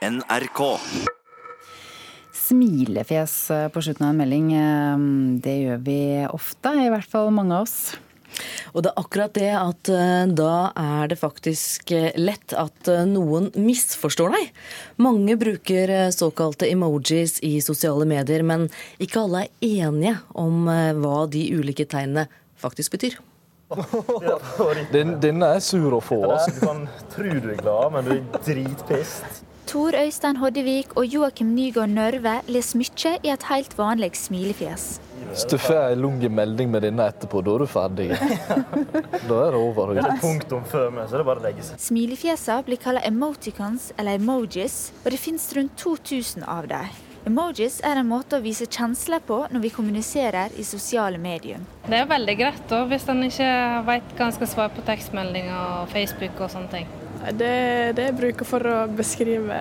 NRK. Smilefjes på slutten av en melding, eh, det gjør vi ofte, i hvert fall mange av oss. Og det er akkurat det at eh, da er det faktisk eh, lett at noen misforstår deg. Mange bruker såkalte emojis i sosiale medier, men ikke alle er enige om hva de ulike tegnene faktisk betyr. Den, denne er sur å få. Altså. Du kan tro du er glad, men du er dritpist. Tor Øystein Hoddevik og Joakim Nygaard Nørve leser mye i et helt vanlig smilefjes. Hvis du får ei lang melding med denne etterpå, da er du ferdig. da er det over. Det er punktum før meg, så det er bare å legge seg. Smilefjesene blir kalt emoticons eller emojis, og det finnes rundt 2000 av dem. Emojis er en måte å vise kjensler på når vi kommuniserer i sosiale medier. Det er veldig greit da, hvis en ikke vet hva en skal svare på tekstmeldinger og Facebook og sånne ting. Det, det jeg bruker for å beskrive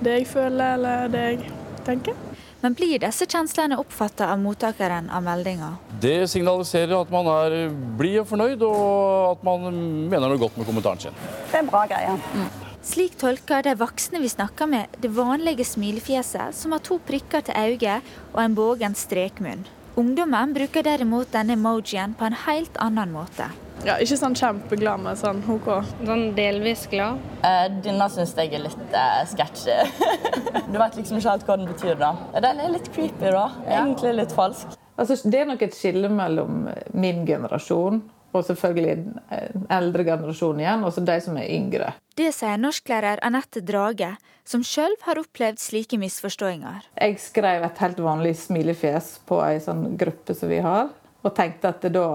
det jeg føler eller det jeg tenker. Men blir disse kjenslene oppfattet av mottakeren av meldinga? Det signaliserer at man er blid og fornøyd, og at man mener noe godt med kommentaren sin. Det er en bra greie. Mm. Slik tolker de voksne vi snakker med, det vanlige smilefjeset, som har to prikker til øyet og en bågen strekmunn. Ungdommen bruker derimot denne emojien på en helt annen måte. Ja, Ikke sånn kjempeglad, men sånn OK. Sånn delvis glad? Eh, denne syns jeg er litt eh, sketchy. du vet liksom ikke helt hva den betyr. da. Den er litt creepy, da. Egentlig litt falsk. Altså, det er nok et skille mellom min generasjon og selvfølgelig den eldre generasjonen igjen, og så de som er yngre. Det sier norsklærer Anette Drage, som sjøl har opplevd slike misforståinger. Jeg skrev et helt vanlig smilefjes på ei sånn gruppe som vi har, og tenkte at da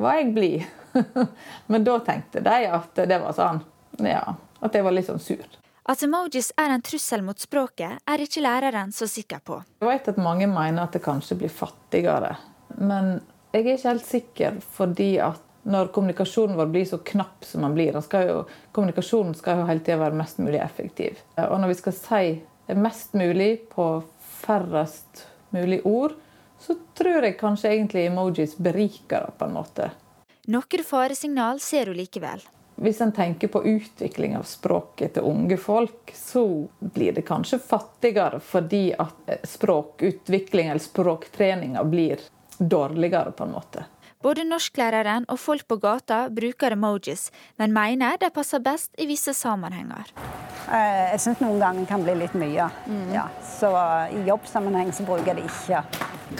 var jeg blid. Men da tenkte de at det var sånn, ja, at jeg var litt sånn sur. At emojis er en trussel mot språket, er ikke læreren så sikker på. Jeg vet at mange mener at det kanskje blir fattigere. Men jeg er ikke helt sikker, fordi at når kommunikasjonen vår blir så knapp som den blir skal jo, Kommunikasjonen skal jo hele tida være mest mulig effektiv. Og når vi skal si mest mulig på færrest mulig ord, så tror jeg kanskje egentlig emojis beriker det på en måte. Noen faresignal ser hun likevel. Hvis en tenker på utvikling av språket til unge folk, så blir det kanskje fattigere fordi at språkutvikling eller språktreninga blir dårligere, på en måte. Både norsklæreren og folk på gata bruker emojis, men mener de passer best i visse sammenhenger. Eh, jeg syns noen ganger kan bli litt mye. Mm. Ja, så i jobbsammenheng så bruker jeg det ikke.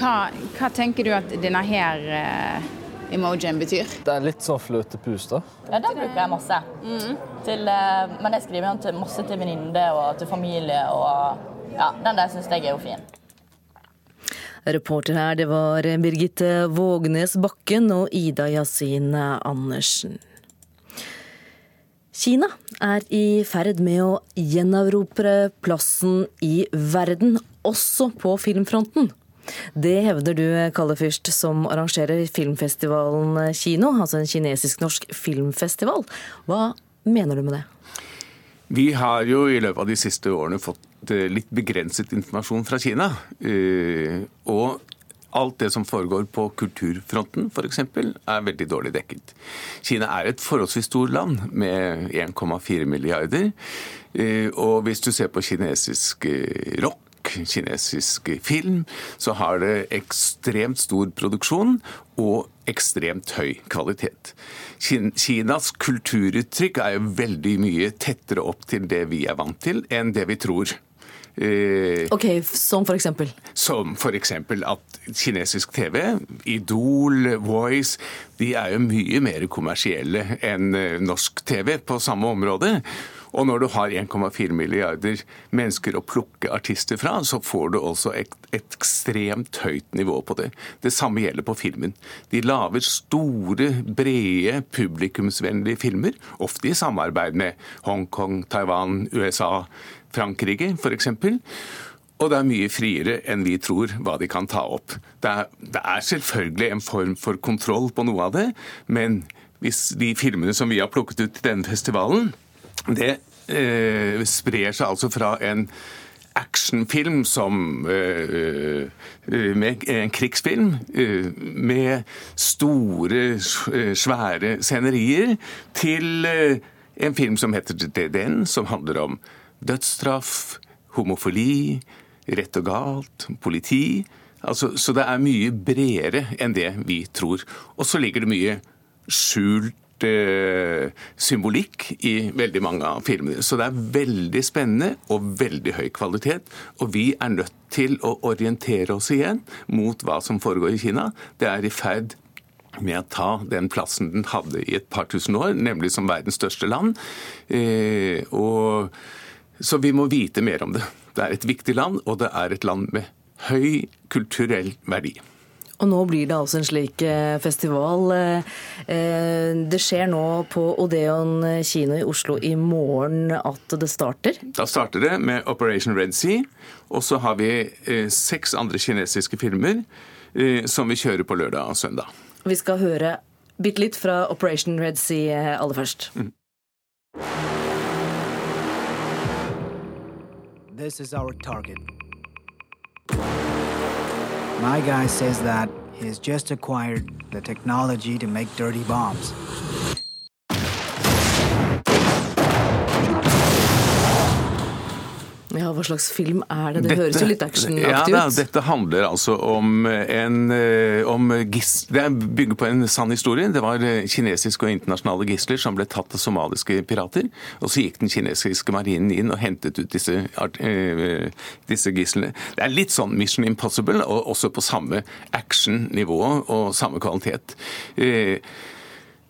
Hva, hva tenker du at denne her eh, emojien betyr? Det er litt sånn fløtepus, da. Ja, den bruker jeg masse. Mm. Til, eh, men jeg skriver den til masse til venninner og til familie. og ja, Den der syns jeg er jo fin. Reporter her, det var Birgitte Vågnes Bakken og Ida Yasin Andersen. Kina er i ferd med å gjenerobre plassen i verden, også på filmfronten. Det hevder du, Kalle Fyrst, som arrangerer filmfestivalen Kino, altså en kinesisk-norsk filmfestival. Hva mener du med det? Vi har jo i løpet av de siste årene fått eh, litt begrenset informasjon fra Kina. Eh, og alt det som foregår på kulturfronten f.eks., er veldig dårlig dekket. Kina er et forholdsvis stort land med 1,4 milliarder. Eh, og hvis du ser på kinesisk rock kinesisk film, så har det ekstremt stor produksjon og ekstremt høy kvalitet. Kinas kulturuttrykk er jo veldig mye tettere opp til det vi er vant til, enn det vi tror. Eh, ok, Som for eksempel? Som for eksempel at kinesisk TV, Idol, Voice, de er jo mye mer kommersielle enn eh, norsk TV på samme område. Og når du har 1,4 milliarder mennesker å plukke artister fra, så får du også et, ekstremt høyt nivå på det. Det samme gjelder på filmen. De lager store, brede, publikumsvennlige filmer, ofte i samarbeid med Hongkong, Taiwan, USA, Frankrike f.eks. Og det er mye friere enn vi tror hva de kan ta opp. Det er, det er selvfølgelig en form for kontroll på noe av det, men hvis de filmene som vi har plukket ut til denne festivalen, det eh, sprer seg altså fra en actionfilm som uh, med en krigsfilm uh, med store, svære scenerier, til en film som heter Den, som handler om dødsstraff, homofili, rett og galt, politi. Altså, så det er mye bredere enn det vi tror. Og så ligger det mye skjult symbolikk i veldig mange av filmene. Så det er veldig spennende og veldig høy kvalitet. Og vi er nødt til å orientere oss igjen mot hva som foregår i Kina. Det er i ferd med å ta den plassen den hadde i et par tusen år, nemlig som verdens største land. Eh, og, så vi må vite mer om det. Det er et viktig land, og det er et land med høy kulturell verdi. Og nå blir det altså en slik eh, festival. Eh, det skjer nå på Odeon kino i Oslo i morgen at det starter? Da starter det med Operation Red Sea. Og så har vi eh, seks andre kinesiske filmer som vi kjører på lørdag og søndag. Vi skal høre bitte litt fra Operation Red Sea aller først. Mm. This is our target. My guy says that he's just acquired the technology to make dirty bombs. Hva slags film er det? Det dette, høres jo litt actionaktig ja, ut. Dette handler altså om en eh, om gis, Det bygger på en sann historie. Det var eh, kinesiske og internasjonale gisler som ble tatt av somaliske pirater. Og så gikk den kinesiske marinen inn og hentet ut disse, uh, disse gislene. Det er litt sånn Mission Impossible, og også på samme action-nivå og samme kvalitet.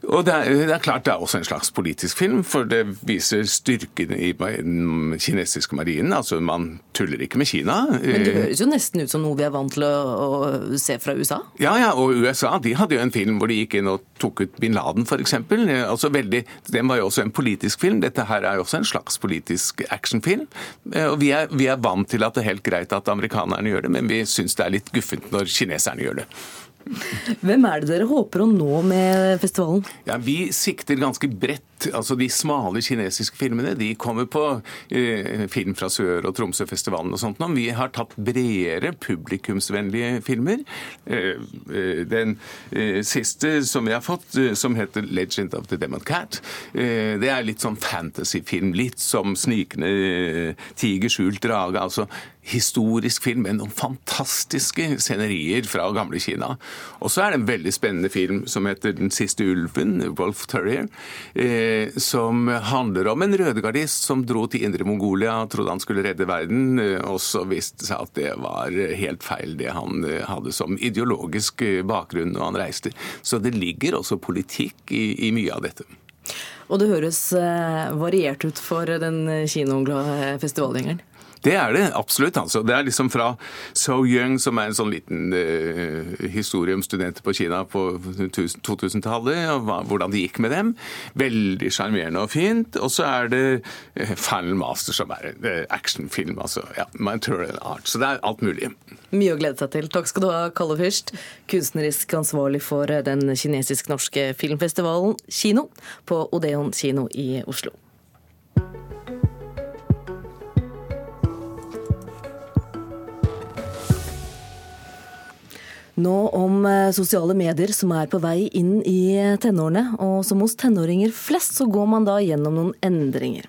Og det er, det er, klart det er også en slags politisk film, for det viser styrken i den kinesiske marinen. Altså, Man tuller ikke med Kina. Men det høres jo nesten ut som noe vi er vant til å, å se fra USA? Ja, ja, og USA de hadde jo en film hvor de gikk inn og tok ut bin Laden, f.eks. Altså, veldig, den var jo også en politisk film. Dette her er jo også en slags politisk actionfilm. Eh, og vi er, vi er vant til at det er helt greit at amerikanerne gjør det, men vi syns det er litt guffent når kineserne gjør det. Hvem er det dere håper å nå med festivalen? Ja, Vi sikter ganske bredt. Altså De smale kinesiske filmene de kommer på eh, Film fra Sør- og Tromsøfestivalen og sånt. Vi har tatt bredere publikumsvennlige filmer. Eh, eh, den eh, siste som vi har fått, eh, som heter 'Legend of the Demon Cat', eh, det er litt sånn fantasyfilm. Litt som 'Snikende tiger, skjult drage'. altså historisk film med noen fantastiske scenerier fra gamle Kina. Og så er det en veldig spennende film som heter 'Den siste ulven', Wolf Turrier, eh, som handler om en rødegardist som dro til Indre Mongolia trodde han skulle redde verden, eh, og så viste seg at det var helt feil det han eh, hadde som ideologisk eh, bakgrunn når han reiste. Så det ligger også politikk i, i mye av dette. Og det høres variert ut for den kinoglade festivalgjengeren? Det er det absolutt. altså. Det er liksom fra So Young, som er en sånn liten uh, historie om studenter på Kina på 2000-tallet, og hvordan det gikk med dem. Veldig sjarmerende og fint. Og så er det uh, Final Master, som er en uh, actionfilm. altså, ja, Material Art. Så det er alt mulig. Mye å glede seg til. Takk skal du ha, Kalle Fyrst, kunstnerisk ansvarlig for den kinesisk-norske filmfestivalen Kino på Odeon kino i Oslo. Nå om eh, sosiale medier som er på vei inn i tenårene. Og som hos tenåringer flest, så går man da gjennom noen endringer.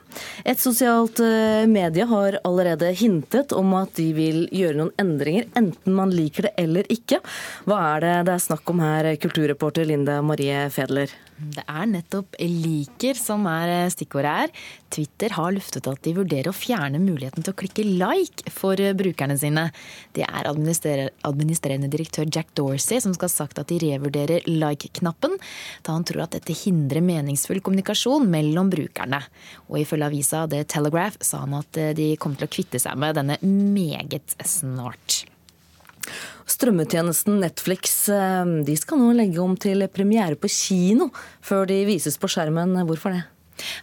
Et sosialt eh, medie har allerede hintet om at de vil gjøre noen endringer, enten man liker det eller ikke. Hva er det det er snakk om her, kulturreporter Linda Marie Fedler? Det er nettopp liker som er eh, stikkordet her. Twitter har luftet at de vurderer å fjerne muligheten til å klikke like for eh, brukerne sine. Det er administrerende direktør Jack Dorsey som skal ha sagt at de revurderer like-knappen, da han tror at dette hindrer meningsfull kommunikasjon mellom brukerne. Og ifølge avisa The Telegraph sa han at eh, de kommer til å kvitte seg med denne meget snart. Strømmetjenesten Netflix eh, de skal nå legge om til premiere på kino før de vises på skjermen. Hvorfor det?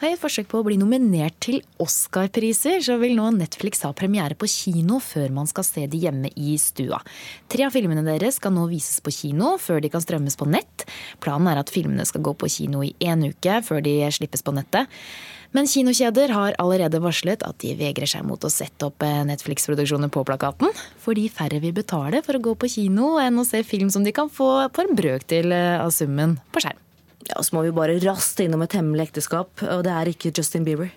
I et forsøk på å bli nominert til Oscar-priser, så vil nå Netflix ha premiere på kino før man skal se de hjemme i stua. Tre av filmene deres skal nå vises på kino før de kan strømmes på nett. Planen er at filmene skal gå på kino i én uke før de slippes på nettet. Men kinokjeder har allerede varslet at de vegrer seg mot å sette opp eh, Netflix-produksjoner på plakaten, fordi færre vil betale for å gå på kino enn å se film som de kan få på en brøkdel eh, av summen på skjerm. Ja, Så må vi bare raste innom et hemmelig ekteskap, og det er ikke Justin Bieber.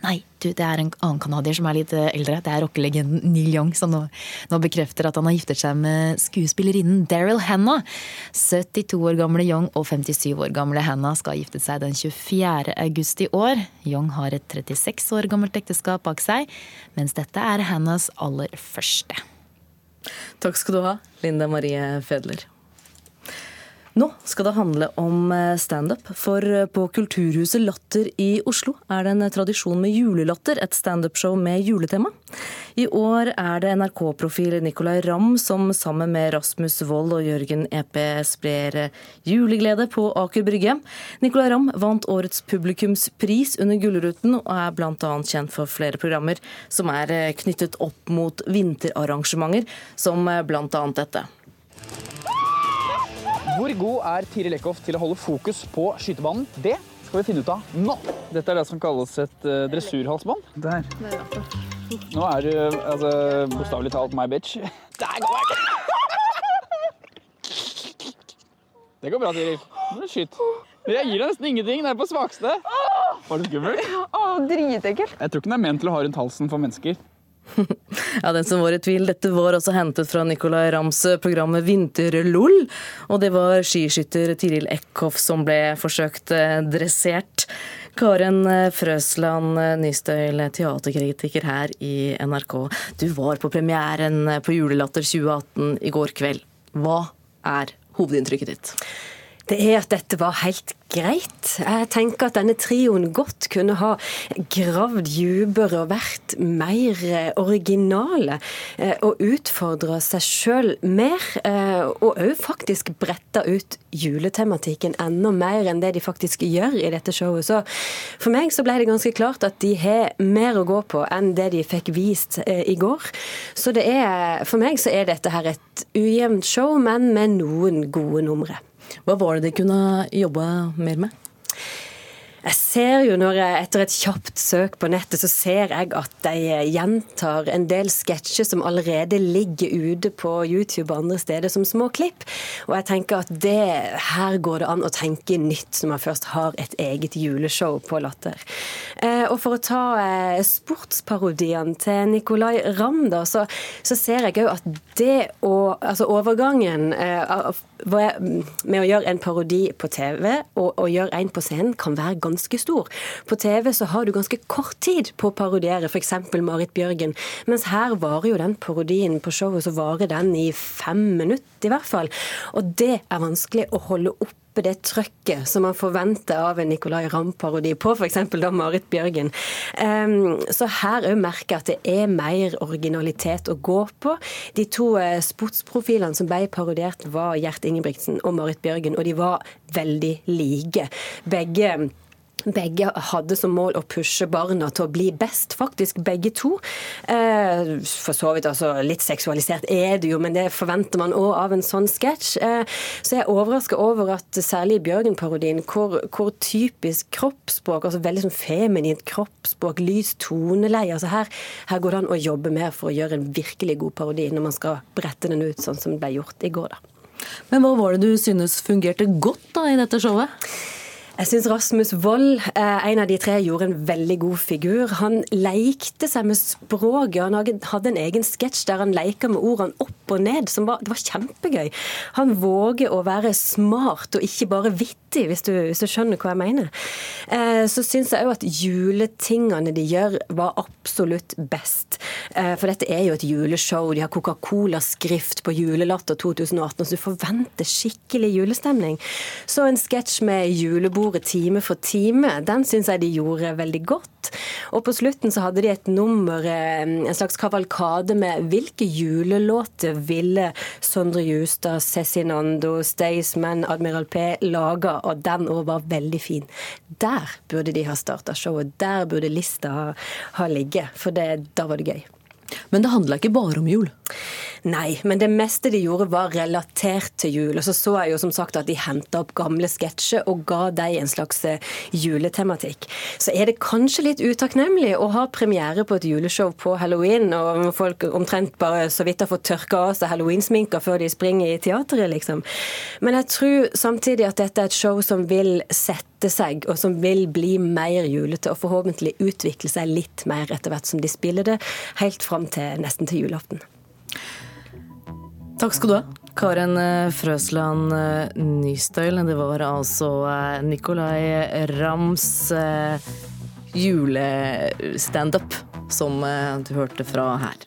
Nei, du, det er en annen canadier som er litt eh, eldre. Det er rockelegenden Neil Young som nå, nå, bekrefter at han har giftet seg med skuespillerinnen Daryl Hannah. 72 år gamle Young og 57 år gamle Hannah skal gifte seg den 24. august i år. Young har et 36 år gammelt ekteskap bak seg, mens dette er Hannahs aller første. Takk skal du ha, Linda Marie Fedler. Nå skal det handle om eh, standup, for eh, på Kulturhuset Latter i Oslo er det en tradisjon med julelatter, et standupshow med juletema. I år er det NRK-profil Nicolay Ramm som sammen med Rasmus Wold og Jørgen EP sprer eh, juleglede på Aker Brygge. Nicolay Ramm vant årets publikumspris under Gullruten, og er bl.a. kjent for flere programmer som er knyttet opp mot vinterarrangementer, som bl.a. dette. Hvor god er Tiril Eckhoff til å holde fokus på skytebanen? Det skal vi finne ut av nå. Dette er det som kalles et uh, dressurhalsbånd. Der. Nå er du altså, bokstavelig talt my bitch. Der går jeg! Det går bra, Tiril. Nå skyt. Jeg gir deg nesten ingenting. Det er på svakeste. Var det skummelt? Dritekkelt. Jeg tror ikke den er ment til å ha rundt halsen for mennesker. Ja, den som var i tvil. Dette var også hentet fra Nicolay Rams programmet Vinterlol. Og det var skiskytter Tiril Eckhoff som ble forsøkt eh, dressert. Karen eh, Frøsland eh, Nystøyl, teaterkritiker her i NRK. Du var på premieren på Julelatter 2018 i går kveld. Hva er hovedinntrykket ditt? Det er at dette var helt greit. Jeg tenker at denne trioen godt kunne ha gravd dypere og vært mer eh, originale. Eh, og utfordra seg sjøl mer. Eh, og òg faktisk bretta ut juletematikken enda mer enn det de faktisk gjør i dette showet. Så for meg så ble det ganske klart at de har mer å gå på enn det de fikk vist i går. Så det er, for meg så er dette her et ujevnt show, men med noen gode numre. Hva var det de kunne jobba mer med? Jeg ser jo når jeg, Etter et kjapt søk på nettet, så ser jeg at de gjentar en del sketsjer som allerede ligger ute på YouTube og andre steder som små klipp. Og jeg tenker at det, her går det an å tenke nytt når man først har et eget juleshow på Latter. Eh, og for å ta eh, sportsparodiene til Nicolay Ramm, da, så, så ser jeg òg at det å Altså overgangen eh, med å gjøre en parodi på TV og, og gjøre en på scenen kan være ganske ganske stor. På TV så har du ganske kort tid på å parodiere f.eks. Marit Bjørgen, mens her varer jo den parodien på showet, så varer den i fem minutter i hvert fall. Og det er vanskelig å holde opp det trøkket som man forventer av en Nicolay Ramm-parodi på f.eks. da Marit Bjørgen. Um, så her òg merker jeg at det er mer originalitet å gå på. De to uh, sportsprofilene som ble parodiert, var Gjert Ingebrigtsen og Marit Bjørgen, og de var veldig like. Begge begge hadde som mål å pushe barna til å bli best, faktisk begge to. Eh, for så vidt altså litt seksualisert er det jo, men det forventer man òg av en sånn sketsj. Eh, så jeg er overraska over at særlig i Bjørgen-parodien, hvor, hvor, typisk kroppsspråk, altså veldig sånn feminint kroppsspråk, lys toneleie altså her, her, går det an å jobbe mer for å gjøre en virkelig god parodi når man skal brette den ut sånn som det ble gjort i går, da. Men hva var det du synes fungerte godt da i dette showet? Jeg syns Rasmus Wold, eh, en av de tre, gjorde en veldig god figur. Han lekte seg med språket. Han hadde en egen sketsj der han leka med ordene opp og ned. Var, det var kjempegøy. Han våger å være smart og ikke bare vittig, hvis du, hvis du skjønner hva jeg mener. Eh, så syns jeg òg at juletingene de gjør, var absolutt best. Eh, for dette er jo et juleshow. De har Coca-Cola-skrift på Julelatter 2018, så du forventer skikkelig julestemning. Så en sketsj med julebordet time for time, den syns jeg de gjorde veldig godt. Og på slutten så hadde de et nummer, eh, en slags kavalkade med hvilke julelåter ville Sondre Justad, Cezinando, Staysman, Admiral P laga, og den òg var veldig fin. Der burde de ha starta showet. Der burde lista ha, ha ligget, for det, da var det gøy. Men det handla ikke bare om jul? Nei, men det meste de gjorde var relatert til jul. Og så så jeg jo som sagt at de henta opp gamle sketsjer og ga dem en slags eh, juletematikk. Så er det kanskje litt utakknemlig å ha premiere på et juleshow på halloween, og folk omtrent bare så vidt har fått tørka av seg halloweensminka før de springer i teateret, liksom. Men jeg tror samtidig at dette er et show som vil sette seg, og som vil bli mer julete, og forhåpentlig utvikle seg litt mer etter hvert som de spiller det, helt fram til nesten til julaften. Takk skal du ha. Karen eh, Frøsland eh, Nystøyl. Det var altså eh, Nicolay Rams julestandup som du hørte fra her.